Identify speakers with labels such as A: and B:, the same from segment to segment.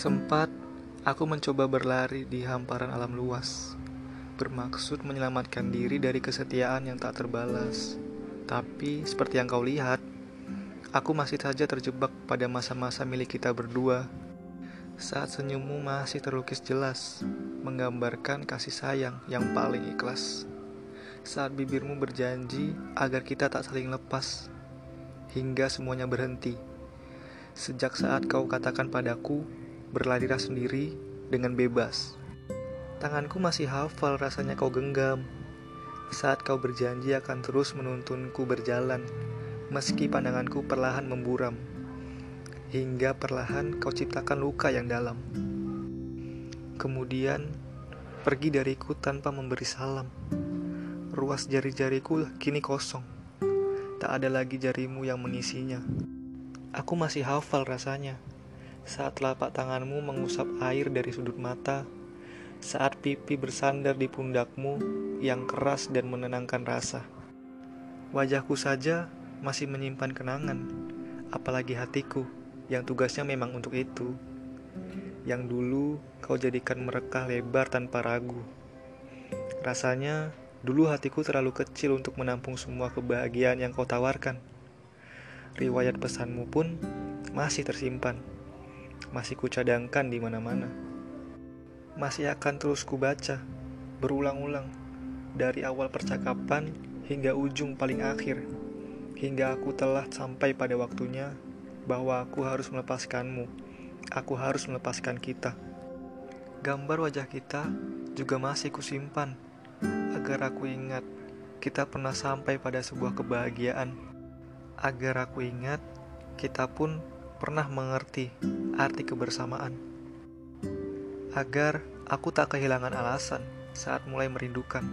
A: Sempat aku mencoba berlari di hamparan alam luas, bermaksud menyelamatkan diri dari kesetiaan yang tak terbalas. Tapi seperti yang kau lihat, aku masih saja terjebak pada masa-masa milik kita berdua. Saat senyummu masih terlukis jelas, menggambarkan kasih sayang yang paling ikhlas. Saat bibirmu berjanji agar kita tak saling lepas, hingga semuanya berhenti. Sejak saat kau katakan padaku, berlarilah sendiri dengan bebas. Tanganku masih hafal rasanya kau genggam saat kau berjanji akan terus menuntunku berjalan, meski pandanganku perlahan memburam, hingga perlahan kau ciptakan luka yang dalam. Kemudian pergi dariku tanpa memberi salam. Ruas jari-jariku kini kosong, tak ada lagi jarimu yang mengisinya. Aku masih hafal rasanya saat telapak tanganmu mengusap air dari sudut mata, saat pipi bersandar di pundakmu yang keras dan menenangkan rasa. Wajahku saja masih menyimpan kenangan, apalagi hatiku yang tugasnya memang untuk itu. Yang dulu kau jadikan merekah lebar tanpa ragu. Rasanya dulu hatiku terlalu kecil untuk menampung semua kebahagiaan yang kau tawarkan. Riwayat pesanmu pun masih tersimpan masih kucadangkan di mana-mana. Masih akan terus kubaca, berulang-ulang, dari awal percakapan hingga ujung paling akhir, hingga aku telah sampai pada waktunya bahwa aku harus melepaskanmu, aku harus melepaskan kita. Gambar wajah kita juga masih kusimpan, agar aku ingat kita pernah sampai pada sebuah kebahagiaan. Agar aku ingat, kita pun pernah mengerti arti kebersamaan. Agar aku tak kehilangan alasan saat mulai merindukan.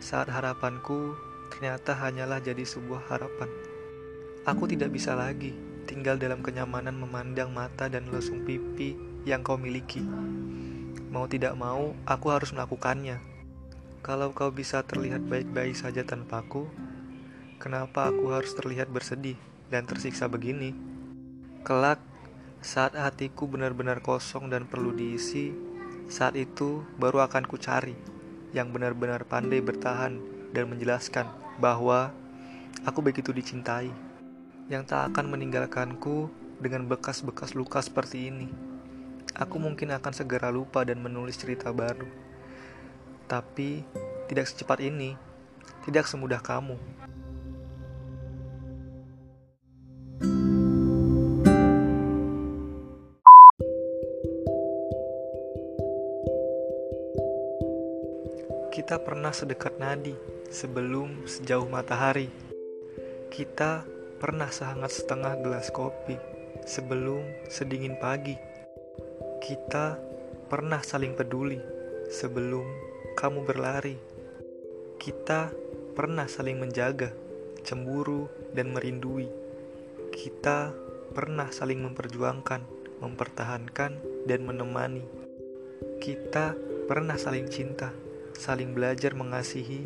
A: Saat harapanku ternyata hanyalah jadi sebuah harapan. Aku tidak bisa lagi tinggal dalam kenyamanan memandang mata dan lesung pipi yang kau miliki. Mau tidak mau, aku harus melakukannya. Kalau kau bisa terlihat baik-baik saja tanpaku, kenapa aku harus terlihat bersedih dan tersiksa begini? Kelak, saat hatiku benar-benar kosong dan perlu diisi, saat itu baru akan ku cari yang benar-benar pandai bertahan dan menjelaskan bahwa aku begitu dicintai, yang tak akan meninggalkanku dengan bekas-bekas luka seperti ini. Aku mungkin akan segera lupa dan menulis cerita baru, tapi tidak secepat ini, tidak semudah kamu. Kita pernah sedekat nadi sebelum sejauh matahari. Kita pernah sehangat setengah gelas kopi sebelum sedingin pagi. Kita pernah saling peduli sebelum kamu berlari. Kita pernah saling menjaga, cemburu, dan merindui. Kita pernah saling memperjuangkan, mempertahankan, dan menemani. Kita pernah saling cinta saling belajar mengasihi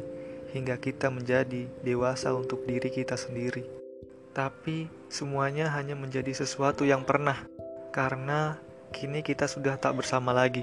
A: hingga kita menjadi dewasa untuk diri kita sendiri. Tapi semuanya hanya menjadi sesuatu yang pernah, karena kini kita sudah tak bersama lagi.